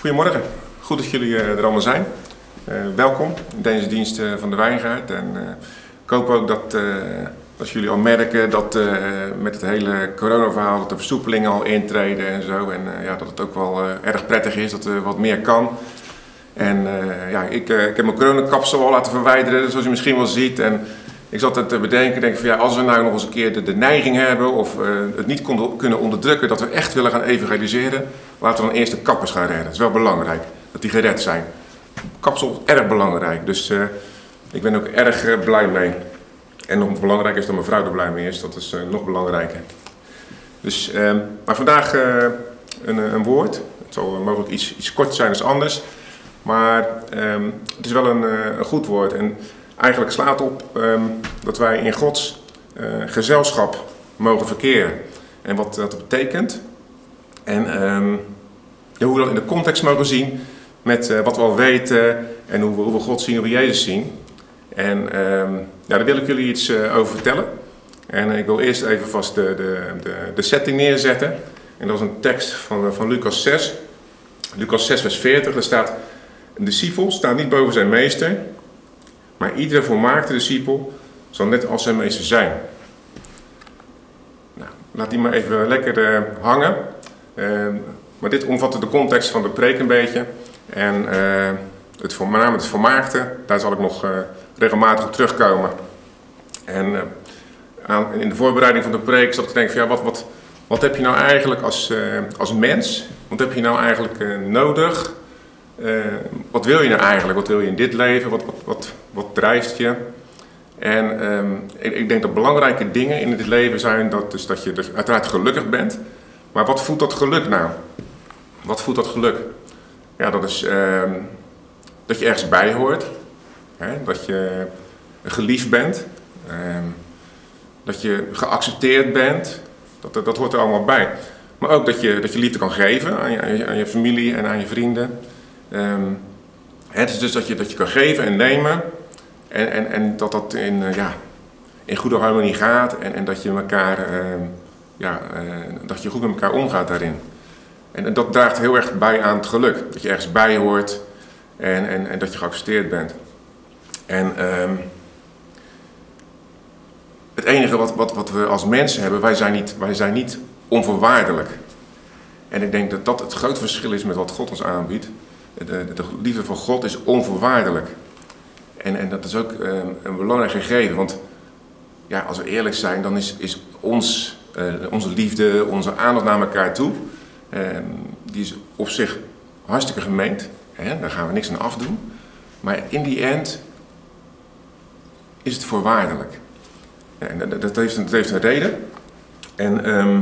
Goedemorgen, goed dat jullie eh, er allemaal zijn. Eh, welkom in deze dienst eh, van de Wijngaard. En ik hoop ook dat, dat jullie al merken dat met het hele coronaverhaal dat de versoepelingen al intreden en zo. En ja, dat het ook wel erg prettig is dat er wat meer kan. En ja, ik, ik heb mijn coronakapsel al laten verwijderen, zoals je misschien wel ziet. En ik zat het te bedenken, denk van ja, als we nou nog eens een keer de, de neiging hebben of eh, het niet konden, kunnen onderdrukken dat we echt willen gaan evangeliseren, laten we dan eerst de kappers gaan redden. Dat is wel belangrijk, dat die gered zijn. Kapsel erg belangrijk, dus eh, ik ben ook erg eh, blij mee. En nog belangrijker is dat mijn vrouw er blij mee is, dat is nog belangrijker. Dus, eh, maar vandaag een, een woord. Het zal mogelijk iets, iets kort zijn als anders. Maar ehm, het is wel een, een goed woord. En eigenlijk slaat op ehm, dat wij in Gods eh, gezelschap mogen verkeren. En wat dat betekent. En ehm, ja, hoe we dat in de context mogen zien met eh, wat we al weten en hoe we, hoe we God zien, hoe we Jezus zien. En ehm, ja, daar wil ik jullie iets eh, over vertellen. En ik wil eerst even vast de, de, de, de setting neerzetten. En dat is een tekst van, van Lucas 6. Lucas 6, vers 40. Daar staat: Een discipel staat niet boven zijn meester, maar iedere volmaakte discipel zal net als zijn meester zijn. Nou, laat die maar even lekker eh, hangen. Eh, maar dit omvat de context van de preek een beetje. En eh, het, met het volmaakte, daar zal ik nog eh, regelmatig op terugkomen. En in de voorbereiding van de preek zat ik te denken van ja, wat, wat, wat heb je nou eigenlijk als, als mens? Wat heb je nou eigenlijk nodig? Wat wil je nou eigenlijk? Wat wil je in dit leven? Wat, wat, wat drijft je? En ehm, ik, ik denk dat belangrijke dingen in dit leven zijn dat, dus dat je dus uiteraard gelukkig bent. Maar wat voedt dat geluk nou? Wat voedt dat geluk? Ja, dat is ehm, dat je ergens bij hoort. Hè? Dat je geliefd bent. Ehm, dat je geaccepteerd bent. Dat, dat, hoort er allemaal bij. Maar ook dat je, dat je liefde kan geven aan je, aan je, aan je familie en aan je vrienden. Het is dus dat je, dat je kan geven en nemen. En, en, en dat dat in, eh, ja, in goede harmonie gaat. En, en dat je elkaar, ehm, ja, eh, dat je goed met elkaar omgaat daarin. En, en dat draagt heel erg bij aan het geluk. Dat je ergens bij hoort en, en, en dat je geaccepteerd bent. En ehm, het enige wat, wat, wat we als mensen hebben, wij zijn, niet, wij zijn niet onvoorwaardelijk. En ik denk dat dat het grote verschil is met wat God ons aanbiedt. De, de, de liefde van God is onvoorwaardelijk. En, en dat is ook ehm, een belangrijk gegeven. Want ja, als we eerlijk zijn, dan is, is ons, eh, onze liefde, onze aandacht naar elkaar toe, ehm, die is op zich hartstikke gemeend. Hè? Daar gaan we niks aan afdoen. Maar in die end is het voorwaardelijk. En dat, heeft, een- dat heeft een reden. En ehm,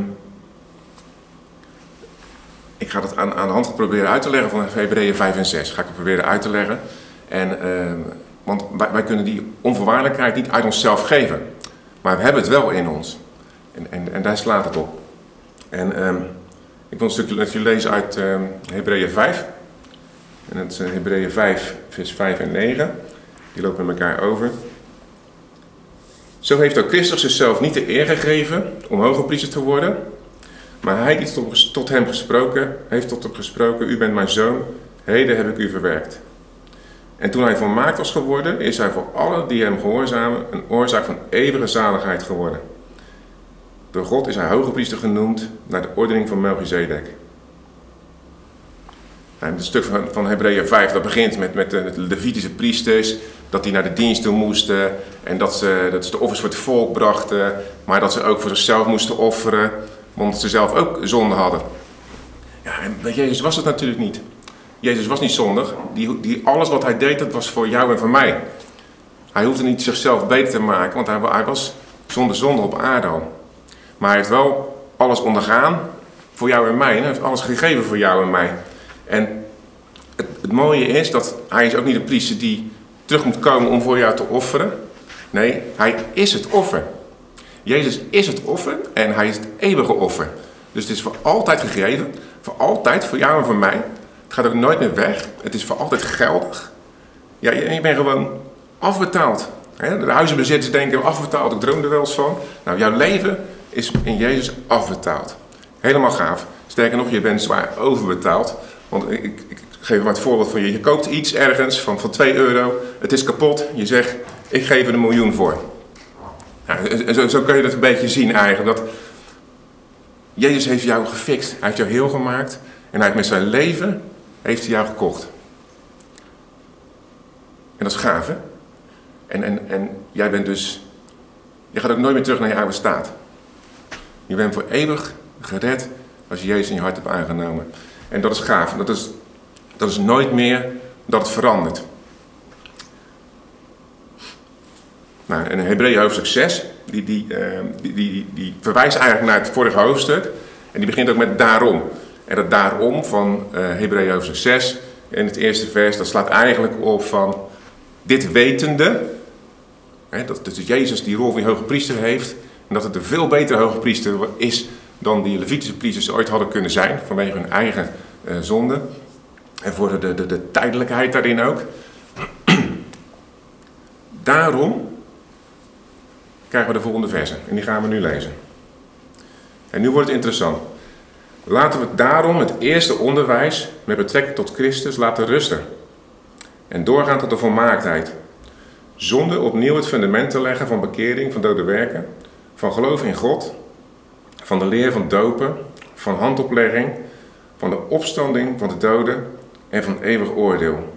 ik ga dat aan, aan de hand proberen uit te leggen van Hebreeën 5 en 6. Ga ik het proberen uit te leggen. En, want wij, kunnen die onvoorwaardelijkheid niet uit onszelf geven. Maar we hebben het wel in ons. En, en, en daar slaat het op. En ehm, ik wil een stukje met lezen uit ehm Hebreeën 5. En dat is eh, Hebreeën 5, vers 5 en 9. Die lopen met elkaar over. Zo heeft ook Christus zichzelf niet de eer gegeven om hoge priester te worden. Maar hij die tot, tot hem gesproken, heeft tot hem gesproken, u bent mijn zoon, heden heb ik u verwerkt. En toen hij volmaakt was geworden, is hij voor allen die hem gehoorzamen een oorzaak van eeuwige zaligheid geworden. Door God is hij hoge priester genoemd naar de ordening van Melchizedek. En het stuk van, van Hebreeën 5, dat begint met, met de Levitische priesters, dat die naar de dienst toe moesten en dat ze, dat ze de offers voor het volk brachten, maar dat ze ook voor zichzelf moesten offeren, omdat ze zelf ook zonde hadden. Ja, en bij Jezus was het natuurlijk niet. Jezus was niet zondig. Die, die, alles wat hij deed, dat was voor jou en voor mij. Hij hoefde niet zichzelf beter te maken, want hij, was zonder zonde op aarde. Maar hij heeft wel alles ondergaan voor jou en mij. Hij heeft alles gegeven voor jou en mij. En het, het mooie is dat hij is ook niet een priester die terug moet komen om voor jou te offeren. Nee, hij is het offer. Jezus is het offer en hij is het eeuwige offer. Dus het is voor altijd gegeven, voor altijd, voor jou en voor mij. Het gaat ook nooit meer weg. Het is voor altijd geldig. Ja, je, bent gewoon afbetaald. Hè? De huizenbezitters denken afbetaald, ik droom er wel eens van. Nou, jouw leven is in Jezus afbetaald. Helemaal gaaf. Sterker nog, je bent zwaar overbetaald. Want ik, ik, ik geef maar het voorbeeld van je. Je koopt iets ergens van, van 2 euro. Het is kapot. Je zegt, ik geef er een miljoen voor. Nou, zo, zo kun je dat een beetje zien eigenlijk. Dat Jezus heeft jou gefixt. Hij heeft jou heel gemaakt. En hij heeft met zijn leven heeft hij jou gekocht. En dat is gaaf, hè? En, en, en jij bent dus... Je gaat ook nooit meer terug naar je oude staat. Je bent voor eeuwig gered als je Jezus in je hart hebt aangenomen. En dat is gaaf. Dat is, dat is nooit meer dat het verandert. Nou, en Hebreeën hoofdstuk 6, die, die, uh, die, die, die, verwijst eigenlijk naar het vorige hoofdstuk. En die begint ook met daarom. En dat daarom van uh, Hebreeën hoofdstuk 6, in het eerste vers, dat slaat eigenlijk op van dit wetende. Hè, dat dus Jezus die rol van hoge priester heeft. En dat het een veel betere hoge priester is dan die Levitische priesters ooit hadden kunnen zijn. Vanwege hun eigen uh, zonde. En voor de, de, de tijdelijkheid daarin ook. Daarom krijgen we de volgende versen. En die gaan we nu lezen. En nu wordt het interessant. Laten we daarom het eerste onderwijs met betrekking tot Christus laten rusten. En doorgaan tot de volmaaktheid. Zonder opnieuw het fundament te leggen van bekering, van dode werken, van geloof in God, van de leer van dopen, van handoplegging, van de opstanding van de doden en van eeuwig oordeel.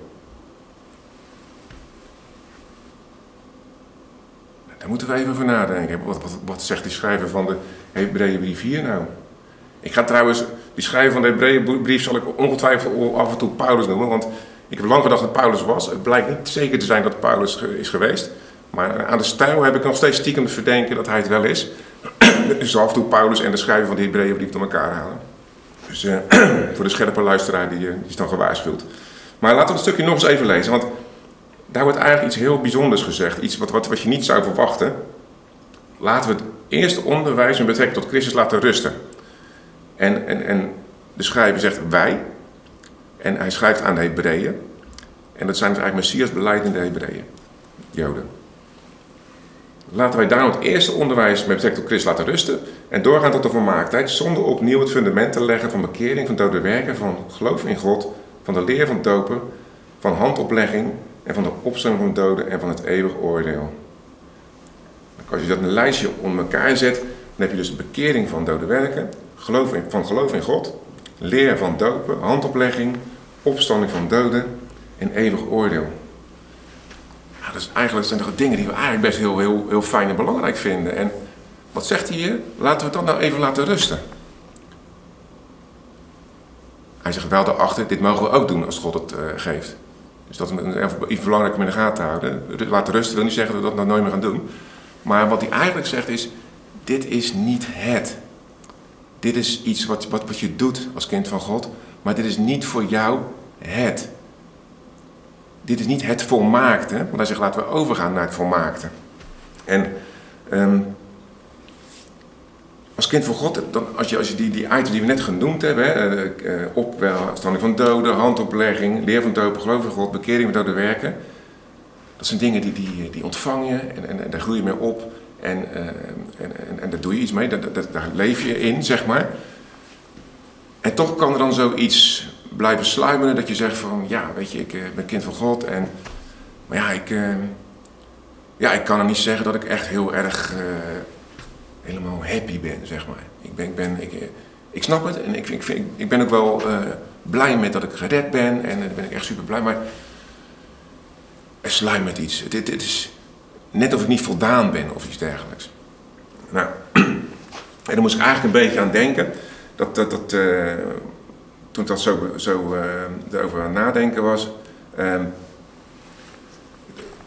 Daar moeten we even over nadenken. Wat, wat, zegt die schrijver van de Hebreeënbrief hier nou? Ik ga trouwens, die schrijver van de Hebreeënbrief zal ik ongetwijfeld af en toe Paulus noemen, want ik heb lang gedacht dat Paulus was. Het blijkt niet zeker te zijn dat Paulus is geweest. Maar aan de stijl heb ik nog steeds stiekem te verdenken dat hij het wel is. dus af en toe Paulus en de schrijver van de Hebreeënbrief door elkaar halen. Dus uh, voor de scherpe luisteraar die, uh, die is dan gewaarschuwd. Maar laten we het stukje nog eens even lezen. Want daar wordt eigenlijk iets heel bijzonders gezegd. Iets wat, wat, wat je niet zou verwachten. Laten we het eerste onderwijs met betrekking tot Christus laten rusten. En, en, en de schrijver zegt wij. En hij schrijft aan de Hebreeën. En dat zijn dus eigenlijk Messias beleidende Hebreeën. Joden. Laten wij daarom het eerste onderwijs met betrekking tot Christus laten rusten. En doorgaan tot de volmaaktheid. Zonder opnieuw het fundament te leggen van bekering, van dode werken, van geloof in God. Van de leer van dopen, van handoplegging en van de opstanding van de doden en van het eeuwig oordeel. Als je dat een lijstje om elkaar zet, dan heb je dus de bekering van dode werken, geloof in, van geloof in God, leer van dopen, handoplegging, opstanding van doden en eeuwig oordeel. Nou, dat, is eigenlijk, zijn dingen die we eigenlijk best heel, heel, heel fijn en belangrijk vinden. En wat zegt hij hier? Laten we dan nou even laten rusten. Hij zegt wel daarachter, dit mogen we ook doen als God het uh, geeft. Dus dat is iets belangrijk om in de gaten te houden. Laten rusten wil niet zeggen dat we dat nou nooit meer gaan doen. Maar wat hij eigenlijk zegt is, dit is niet het. Dit is iets wat, wat, wat je doet als kind van God. Maar dit is niet voor jou het. Dit is niet het volmaakte. Want hij zegt, laten we overgaan naar het volmaakte. En um, als kind van God, dan, als je, als je die, die die we net genoemd hebben, hè, uh, opstanding van doden, handoplegging, leer van dopen, geloof in God, bekering met dode werken. Dat zijn dingen die, die, die ontvang je en, en, en daar groei je mee op en, uh, en, en, en, daar doe je iets mee, daar, leef je in, zeg maar. En toch kan er dan zoiets blijven sluimeren dat je zegt van, ja, weet je, ik uh, ben kind van God en, maar ja, ik, ja, ik kan er niet zeggen dat ik echt heel erg helemaal happy ben, zeg maar. Ik, ben, ik, ben, ik, eh, ik snap het en ik, ik, vind, ik ben ook wel blij met dat ik gered ben en daar ben ik echt super blij. Maar er sluit met iets. Het, het, is net of ik niet voldaan ben of iets dergelijks. Nou, en daar moest ik eigenlijk een beetje aan denken. Dat, dat, dat uh, toen dat zo, zo uh, erover aan nadenken was. Uh,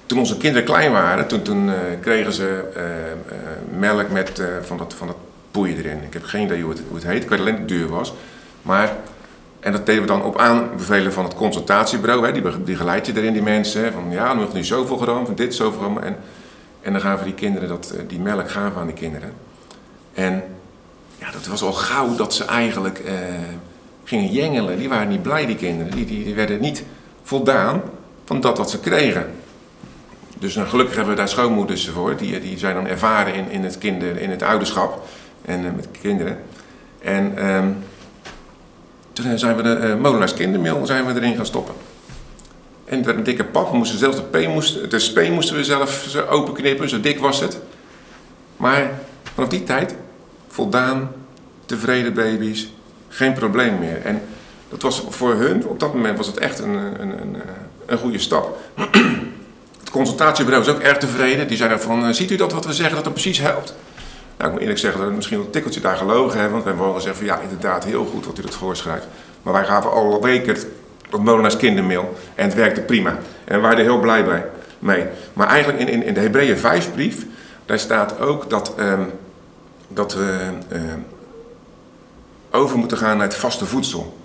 toen onze kinderen klein waren, toen, toen uh, kregen ze uh, melk met van, dat, van dat poeien erin. Ik heb geen idee hoe het, hoe het heet, ik weet alleen dat het duur was. Maar, en dat deden we dan op aanbevelen van het consultatiebureau. Hè, die, die geleid je erin, die mensen. Van ja, nu nog nu zoveel gedaan, van dit zoveel gedaan. En, en dan gaven die kinderen dat, die melk gaven aan die kinderen. En ja, dat was al gauw dat ze eigenlijk gingen jengelen. Die waren niet blij, die kinderen. Die, die, werden niet voldaan van dat wat ze kregen. Dus nou, gelukkig hebben we daar schoonmoeders voor. Die, die zijn dan ervaren in, in, het, kinder, in het ouderschap en uh, met kinderen. En, um, Toen zijn we de uh, molenaars kindermeel zijn we erin gaan stoppen. En het een dikke pap. We moesten zelfs de, P moesten, de speen moesten we zelf openknippen, zo dik was het. Maar vanaf die tijd voldaan, tevreden baby's, geen probleem meer. En dat was voor hun, op dat moment was het echt een, een, een, een goede stap. Het consultatiebureau was ook erg tevreden. Die zeiden van, eh, ziet u dat wat we zeggen, dat het precies helpt? Nou, ik moet eerlijk zeggen dat we misschien een tikkeltje daar gelogen hebben. Want wij wel gezegd van, ja, inderdaad, heel goed wat u dat voorschrijft. Maar wij gaven al weken dat molenaars kindermeel. En het werkte prima. En we waren er heel blij bij, mee. Maar eigenlijk in, in, in de Hebreeën 5 brief, daar staat ook dat, um, dat we uh, over moeten gaan naar het vaste voedsel.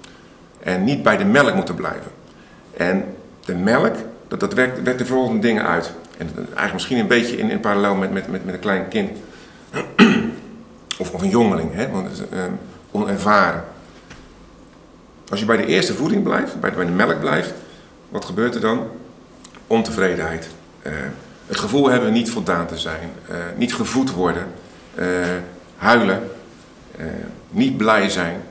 En niet bij de melk moeten blijven. En de melk, dat, dat werkt, werkt de volgende dingen uit. En eigenlijk misschien een beetje in, in parallel met, met, met, met een klein kind. Of, een jongeling, hè? want uh, onervaren. Als je bij de eerste voeding blijft, bij de, bij de melk blijft, wat gebeurt er dan? Ontevredenheid. Uh, het gevoel hebben niet voldaan te zijn, uh, niet gevoed worden, uh, huilen, niet blij zijn,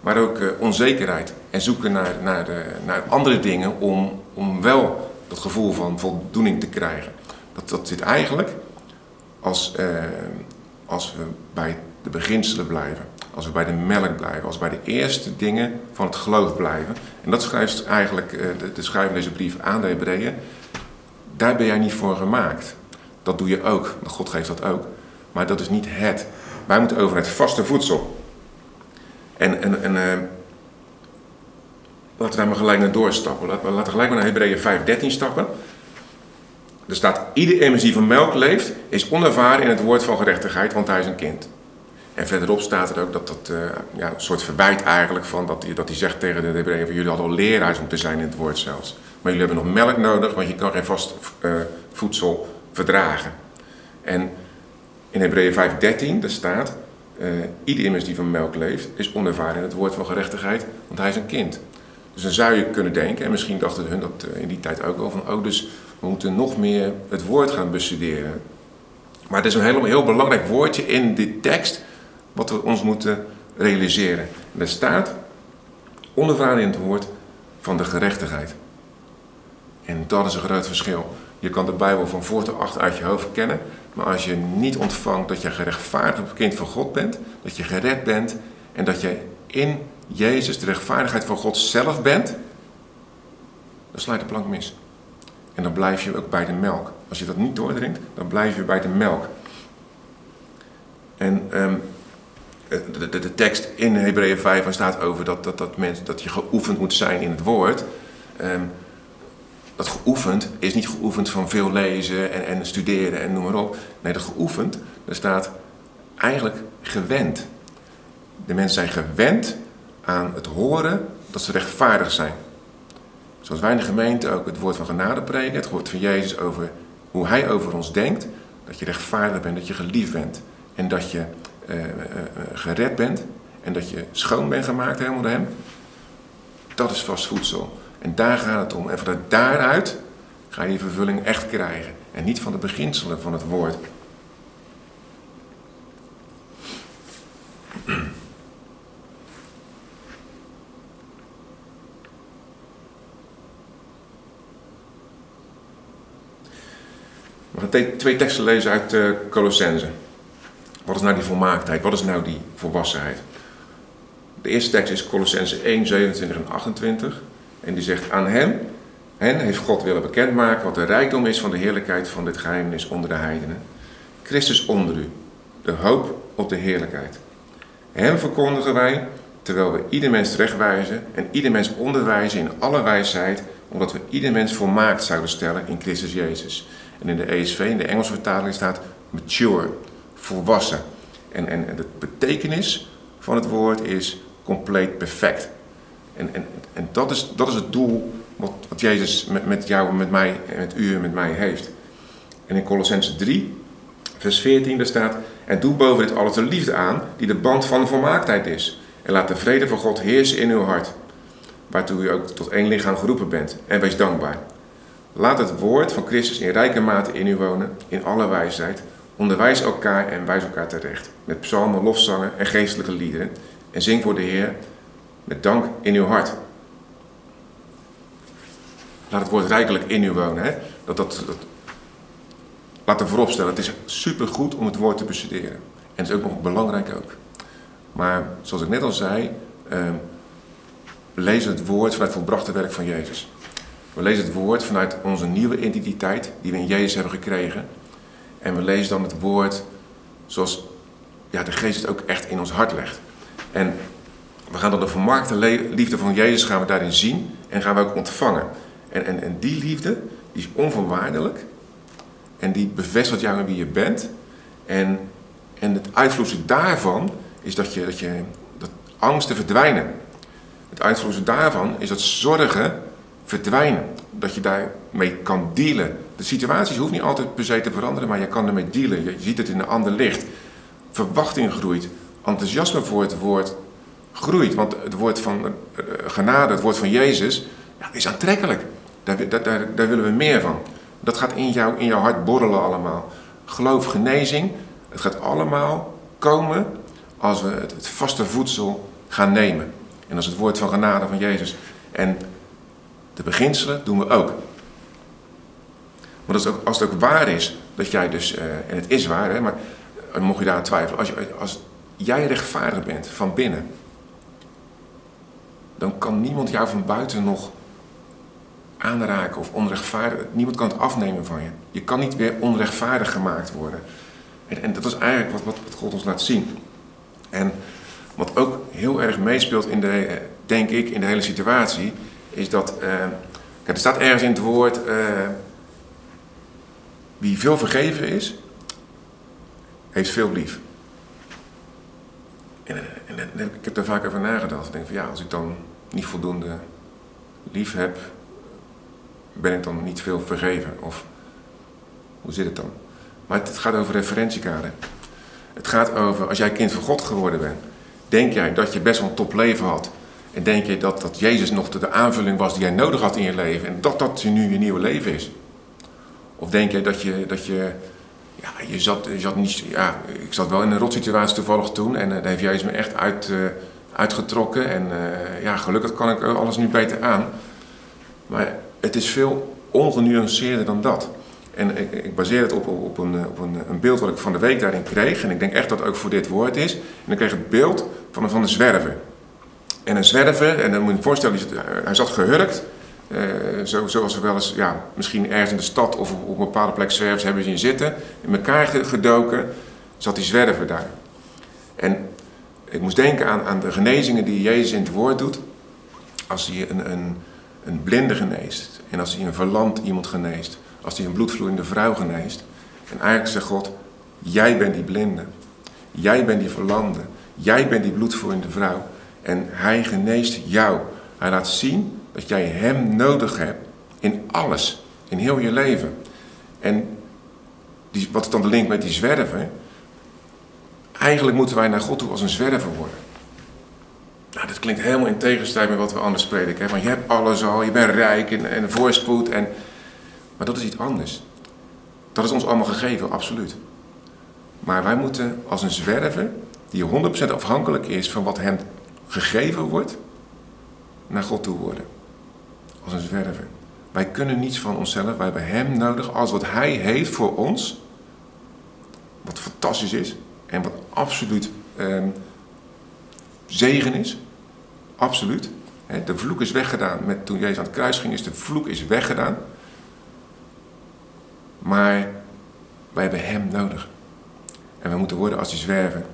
maar ook onzekerheid en zoeken naar, naar, naar andere dingen om, om wel dat gevoel van voldoening te krijgen. Dat, dat zit eigenlijk als, als we bij de beginselen blijven. Als we bij de melk blijven, als we bij de eerste dingen van het geloof blijven. En dat schrijft eigenlijk eh, de, de schrijver deze brief aan de Hebreeën. Daar ben jij niet voor gemaakt. Dat doe je ook. God geeft dat ook. Maar dat is niet het. Wij moeten over het vaste voedsel. En, en, uh, laten we maar gelijk naar doorstappen. Laten we, gelijk maar naar Hebreeën 5:13 stappen. Er staat, ieder immers die van melk leeft, is onervaren in het woord van gerechtigheid, want hij is een kind. En verderop staat er ook dat dat uh, ja, een soort verwijt eigenlijk van dat hij, dat hij zegt tegen de Hebreeën jullie hadden al leraars moeten zijn in het woord zelfs. Maar jullie hebben nog melk nodig, want je kan geen vast uh, voedsel verdragen. En in Hebreeën 5:13 daar staat, uh, ieder immers die van melk leeft is onervaren in het woord van gerechtigheid, want hij is een kind. Dus dan zou je kunnen denken, en misschien dachten hun dat in die tijd ook al, van oh dus we moeten nog meer het woord gaan bestuderen. Maar het is een heel, heel belangrijk woordje in dit tekst wat we ons moeten realiseren. er staat ondervragen in het woord van de gerechtigheid. En dat is een groot verschil. Je kan de Bijbel van voor tot achter uit je hoofd kennen, maar als je niet ontvangt dat je gerechtvaardigd kind van God bent, dat je gered bent en dat je in Jezus de rechtvaardigheid van God zelf bent, dan sluit de plank mis. En dan blijf je ook bij de melk. Als je dat niet doordringt, dan blijf je bij de melk. En um, de, de, de, tekst in Hebreeën 5 staat over dat, dat, dat, mensen, dat je geoefend moet zijn in het woord. Um, dat geoefend is niet geoefend van veel lezen en, en studeren en noem maar op. Nee, dat geoefend, daar staat eigenlijk gewend. De mensen zijn gewend aan het horen dat ze rechtvaardig zijn. Zoals wij in de gemeente ook het woord van genade preken, het woord van Jezus over hoe hij over ons denkt. Dat je rechtvaardig bent, dat je geliefd bent en dat je uh, uh, gered bent en dat je schoon bent gemaakt helemaal door hem. Dat is vast voedsel. En daar gaat het om. En vanuit daaruit ga je die vervulling echt krijgen. En niet van de beginselen van het woord. We gaan twee teksten lezen uit uh. Wat is nou die volmaaktheid? Wat is nou die volwassenheid? De eerste tekst is Colossense 1, 27 en 28. En die zegt, aan hem, hen heeft God willen bekendmaken wat de rijkdom is van de heerlijkheid van dit geheimnis onder de heidenen. Christus onder u, de hoop op de heerlijkheid. Hem verkondigen wij, terwijl we ieder mens terechtwijzen en ieder mens onderwijzen in alle wijsheid, omdat we ieder mens volmaakt zouden stellen in Christus Jezus. En in de ESV, in de Engelse vertaling staat mature, volwassen. En, en, de betekenis van het woord is compleet perfect. En, en, en dat, is, dat is het doel wat, wat Jezus met, met jou, met mij, met u en met mij heeft. En in Colossense 3, vers 14, daar staat... En doe boven dit alles de liefde aan, die de band van volmaaktheid is. En laat de vrede van God heersen in uw hart, waartoe u ook tot één lichaam geroepen bent. En wees dankbaar. Laat het woord van Christus in rijke mate in u wonen, in alle wijsheid. Onderwijs elkaar en wijs elkaar terecht. Met psalmen, lofzangen en geestelijke liederen. En zing voor de Heer met dank in uw hart. Laat het woord rijkelijk in u wonen. Hè? Dat, dat, dat, laat er vooropstellen, het is supergoed om het woord te bestuderen. En het is ook nog belangrijk ook. Maar zoals ik net al zei, we lezen het woord vanuit het volbrachte werk van Jezus. We lezen het woord vanuit onze nieuwe identiteit die we in Jezus hebben gekregen. En we lezen dan het woord zoals ja, de geest het ook echt in ons hart legt. En we gaan dan de vermaakte liefde van Jezus gaan we daarin zien en gaan we ook ontvangen. En, en, en die liefde die is onvoorwaardelijk. En die bevestigt jou in wie je bent. En, en het uitvloeien daarvan is dat, je, dat, je, dat angsten verdwijnen. Het uitvloeien daarvan is dat zorgen verdwijnen. Dat je daarmee kan dealen. De situaties hoeft niet altijd per se te veranderen, maar je kan ermee dealen. Je ziet het in een ander licht. Verwachting groeit. Enthousiasme voor het woord groeit. Want het woord van eh, genade, het woord van Jezus, ja, is aantrekkelijk. Daar, daar, willen we meer van. Dat gaat in, jou, in jouw hart borrelen allemaal. Geloof, genezing, het gaat allemaal komen als we het, vaste voedsel gaan nemen. En is het woord van genade van Jezus. En de beginselen doen we ook. Maar ook, als het ook waar is dat jij dus, uh, en het is waar, hè, maar uh, mocht je daar aan twijfelen, als, je, als jij rechtvaardig bent van binnen, dan kan niemand jou van buiten nog aanraken of onrechtvaardig. Niemand kan het afnemen van je. Je kan niet weer onrechtvaardig gemaakt worden. En, en dat is eigenlijk wat, wat, wat, God ons laat zien. En wat ook heel erg meespeelt in de, denk ik, in de hele situatie, is dat. Uh, er staat ergens in het woord. Uh, wie veel vergeven is, heeft veel lief. En, en, en, ik heb daar vaak over nagedacht. Ik denk van ja, als ik dan niet voldoende lief heb, ben ik dan niet veel vergeven? Of hoe zit het dan? Maar het, gaat over referentiekader. Het gaat over, als jij kind van God geworden bent, denk jij dat je best wel een topleven had. En denk je dat, dat Jezus nog de, aanvulling was die jij nodig had in je leven. En dat dat nu je nieuwe leven is. Of denk je dat je, dat je ja, je zat, je zat niet, ja, ik zat wel in een rotsituatie toevallig toen. En uh, daar heeft Jezus me echt uit, uh, uitgetrokken. En uh, ja, gelukkig kan ik alles nu beter aan. Maar het is veel ongenuanceerder dan dat. En ik, ik baseer het op, op, een, op een, een, beeld wat ik van de week daarin kreeg. En ik denk echt dat het ook voor dit woord is. En ik kreeg het beeld van, van een zwerver. En een zwerver, en dan moet je je voorstellen, hij zat gehurkt. Uh, zo, zoals we wel eens, ja, misschien ergens in de stad of op, op een bepaalde plek zwervers hebben zien zitten. In elkaar gedoken, zat die zwerver daar. En ik moest denken aan, aan de genezingen die Jezus in het woord doet. Als hij een, een een blinde geneest. En als hij een verlamd iemand geneest. Als hij een bloedvloeiende vrouw geneest. En eigenlijk zegt God, jij bent die blinde. Jij bent die verlamde. Jij bent die bloedvloeiende vrouw. En hij geneest jou. Hij laat zien dat jij hem nodig hebt in alles. In heel je leven. En die, wat is dan de link met die zwerver? Eigenlijk moeten wij naar God toe als een zwerver worden. Nou, dat klinkt helemaal in tegenstrijd met wat we anders prediken. Hè? Je hebt alles al, je bent rijk en, en voorspoed. En... Maar dat is iets anders. Dat is ons allemaal gegeven, absoluut. Maar wij moeten als een zwerver, die 100% afhankelijk is van wat hem gegeven wordt, naar God toe worden. Als een zwerver. Wij kunnen niets van onszelf, wij hebben hem nodig als wat hij heeft voor ons. Wat fantastisch is en wat absoluut ehm, zegen is. Absoluut. De vloek is weggedaan. Met, toen Jezus aan het kruis ging, is de vloek is weggedaan. Maar wij hebben hem nodig. En we moeten worden als die zwerven.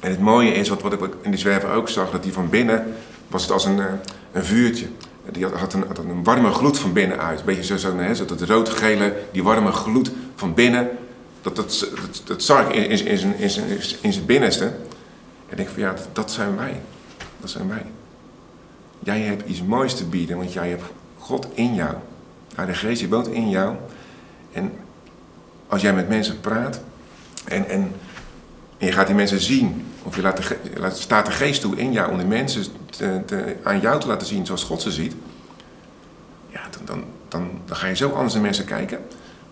En het mooie is, wat, wat ik in die zwerven ook zag, dat die van binnen was het als een, eh, een vuurtje. Die had, had, een, een warme gloed van binnen uit. Een beetje zo, zo, hè, zo dat rood-gele, die warme gloed van binnen. Dat, dat, dat, zag ik in, in, in, in zijn binnenste. En ik denk van ja, dat zijn wij. Dat zijn wij. Jij hebt iets moois te bieden, want jij hebt God in jou. de Geest die woont in jou. En als jij met mensen praat en, en, en je gaat die mensen zien, of je laat de, laat, staat de Geest toe in jou om die mensen te, te, aan jou te laten zien zoals God ze ziet, ja, dan, dan, dan, ga je zo anders naar mensen kijken.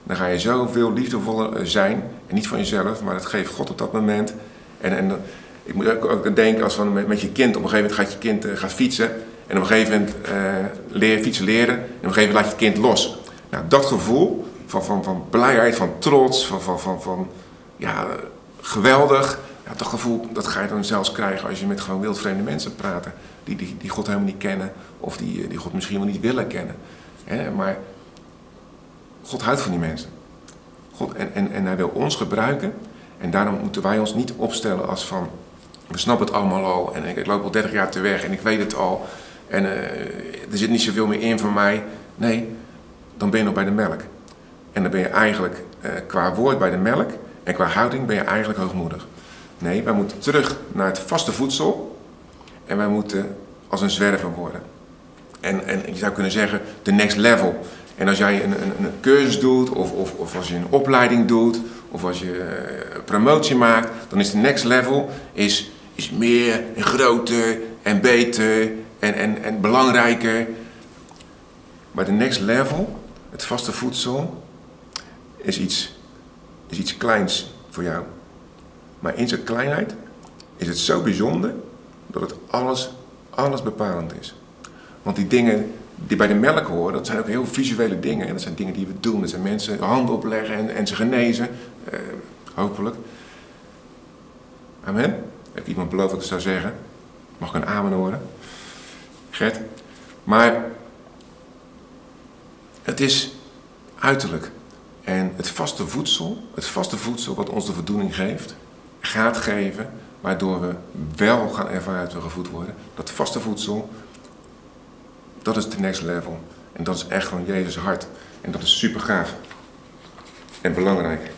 Dan ga je zo veel liefdevoller zijn, en niet van jezelf, maar dat geeft God op dat moment. En, en Ik moet ook, denken als van met, je kind. Op een gegeven moment gaat je kind uh, gaat fietsen. En op een gegeven moment leer fietsen leren. En op een gegeven moment laat je het kind los. Nou, dat gevoel van, van, van blijheid, van trots, van, van, van, van ja, geweldig. Ja, dat gevoel dat ga je dan zelfs krijgen als je met gewoon wildvreemde mensen praat. Die, die, die God helemaal niet kennen. Of die, die God misschien wel niet willen kennen. Maar God houdt van die mensen. God, en, en, en hij wil ons gebruiken. En daarom moeten wij ons niet opstellen als van... We snappen het allemaal al. En ik, ik loop al 30 jaar te weg en ik weet het al. En uh, er zit niet zoveel meer in van mij. Nee, dan ben je nog bij de melk. En dan ben je eigenlijk uh, qua woord bij de melk. En qua houding ben je eigenlijk hoogmoedig. Nee, wij moeten terug naar het vaste voedsel. En wij moeten als een zwerver worden. En, en je zou kunnen zeggen, de next level. En als jij een, een, een cursus doet, of, of, of, als je een opleiding doet, of als je uh, promotie maakt, dan is de next level is, is meer en groter en beter en, en, en belangrijker. Maar de next level, het vaste voedsel, is iets, is iets kleins voor jou. Maar in zijn kleinheid is het zo bijzonder dat het alles, alles bepalend is. Want die dingen die bij de melk horen, dat zijn ook heel visuele dingen. En dat zijn dingen die we doen. Dat zijn mensen handen opleggen en, en ze genezen. Uh, hopelijk. Amen. Heb iemand beloofd dat ik zou zeggen? Mag ik een amen horen? Gert. Maar het is uiterlijk. En het vaste voedsel, het vaste voedsel wat ons de voldoening geeft, gaat geven, waardoor we wel gaan ervaren dat we gevoed worden. Dat vaste voedsel, dat is de next level. En dat is echt gewoon Jezus hart. En dat is super gaaf. En belangrijk.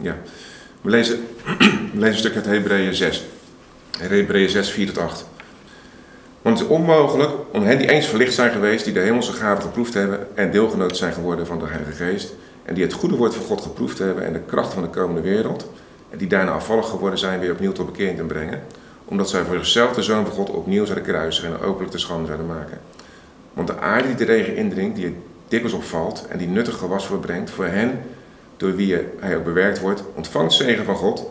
Ja, we lezen, lezen een stuk uit Hebreeën 6. Hebreeën 6, 4 tot 8. Want het is onmogelijk om hen die eens verlicht zijn geweest, die de hemelse gaven geproefd hebben en deelgenoot zijn geworden van de Heilige Geest, en die het goede woord van God geproefd hebben en de kracht van de komende wereld, en die daarna afvallig geworden zijn, weer opnieuw tot bekering te brengen, omdat zij voor zichzelf de Zoon van God opnieuw zouden kruisen en openlijk te schande zouden maken. Want de aarde die de regen indringt, die er dikwijls opvalt en die nuttig gewas voorbrengt, voor hen door wie hij ook bewerkt wordt, ontvangt zegen van God,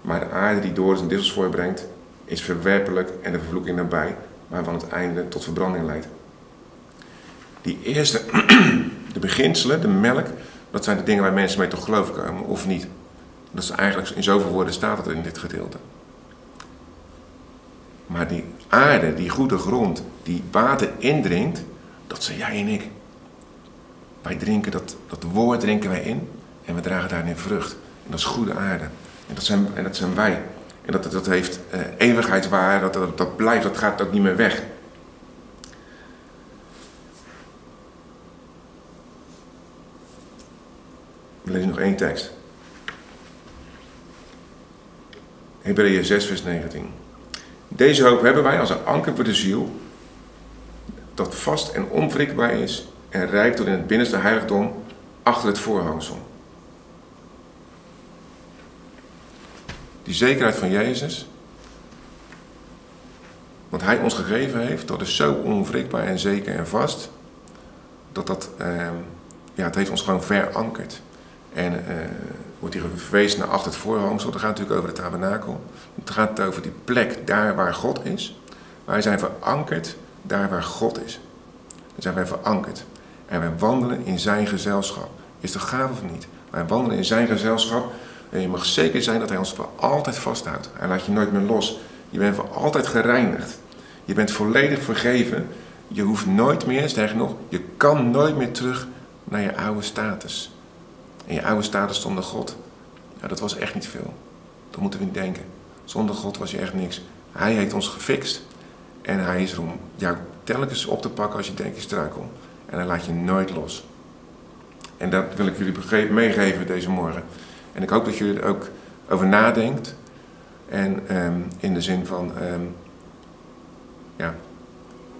maar de aarde die door en dissels voorbrengt, is verwerpelijk en de vervloeking nabij, waarvan het einde tot verbranding leidt. Die eerste, de beginselen, de melk, dat zijn de dingen waar mensen mee tot geloof komen, of niet. Dat is eigenlijk, in zoveel woorden staat het in dit gedeelte. Maar die aarde, die goede grond, die water indringt, dat zijn jij en ik. Wij drinken dat, dat woord drinken wij in en we dragen daarin vrucht. En dat is goede aarde. En dat zijn, en dat zijn wij. En dat, dat heeft uh, eeuwigheidswaarde, dat, dat, dat blijft, dat gaat ook niet meer weg. We lezen nog één tekst. Hebreeën 6, vers 19. Deze hoop hebben wij als een anker voor de ziel, dat vast en onwrikbaar is en rijpt tot in het binnenste heiligdom achter het voorhangsel. Die zekerheid van Jezus, wat Hij ons gegeven heeft, dat is zo onwrikbaar en zeker en vast, dat dat, eh, ja, het heeft ons gewoon verankerd. En eh, wordt hier verwezen naar achter het voorhangsel. Dat gaat natuurlijk over de tabernakel. Het gaat over die plek daar waar God is. Wij zijn verankerd daar waar God is. Daar zijn wij verankerd. En wij wandelen in zijn gezelschap. Is dat gaaf of niet? Wij wandelen in zijn gezelschap. En je mag zeker zijn dat hij ons voor altijd vasthoudt. Hij laat je nooit meer los. Je bent voor altijd gereinigd. Je bent volledig vergeven. Je hoeft nooit meer, sterker nog, je kan nooit meer terug naar je oude status. En je oude status zonder God, ja, dat was echt niet veel. Dat moeten we niet denken. Zonder God was je echt niks. Hij heeft ons gefixt. En hij is er om jou telkens op te pakken als je denkt je struikel. En hij laat je nooit los. En dat wil ik jullie meegeven deze morgen. En ik hoop dat jullie er ook over nadenkt. En um, in de zin van, um, ja,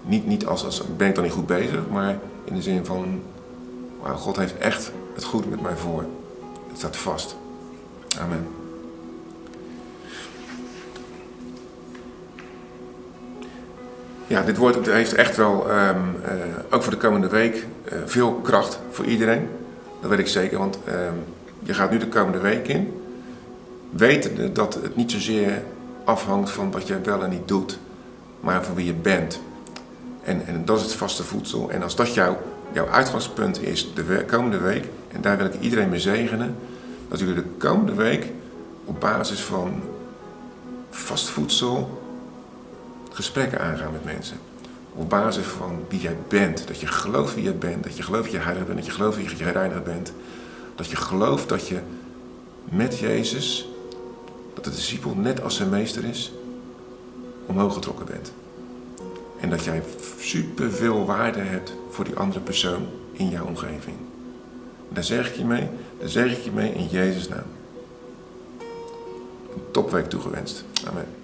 niet, niet als, als ben ik dan niet goed bezig, maar in de zin van, God heeft echt het goed met mij voor. Het staat vast. Amen. Ja, dit woord heeft echt wel, ehm, eh, ook voor de komende week, uh, veel kracht voor iedereen. Dat weet ik zeker, want ehm, je gaat nu de komende week in. Wetende dat het niet zozeer afhangt van wat jij wel en niet doet, maar van wie je bent. En, en dat is het vaste voedsel. En als dat jouw, jouw uitgangspunt is de komende week, en daar wil ik iedereen mee zegenen, dat jullie de komende week op basis van vast voedsel gesprekken aangaan met mensen. Op basis van wie jij bent. Dat je gelooft wie je bent. Dat je gelooft dat je heilig bent. Dat je gelooft dat je gereinigd bent. Dat je gelooft dat je met Jezus, dat de discipel net als zijn meester is, omhoog getrokken bent. En dat jij superveel waarde hebt voor die andere persoon in jouw omgeving. daar zeg ik je mee, daar zeg ik je mee in Jezus' naam. Een topweek toegewenst. Amen.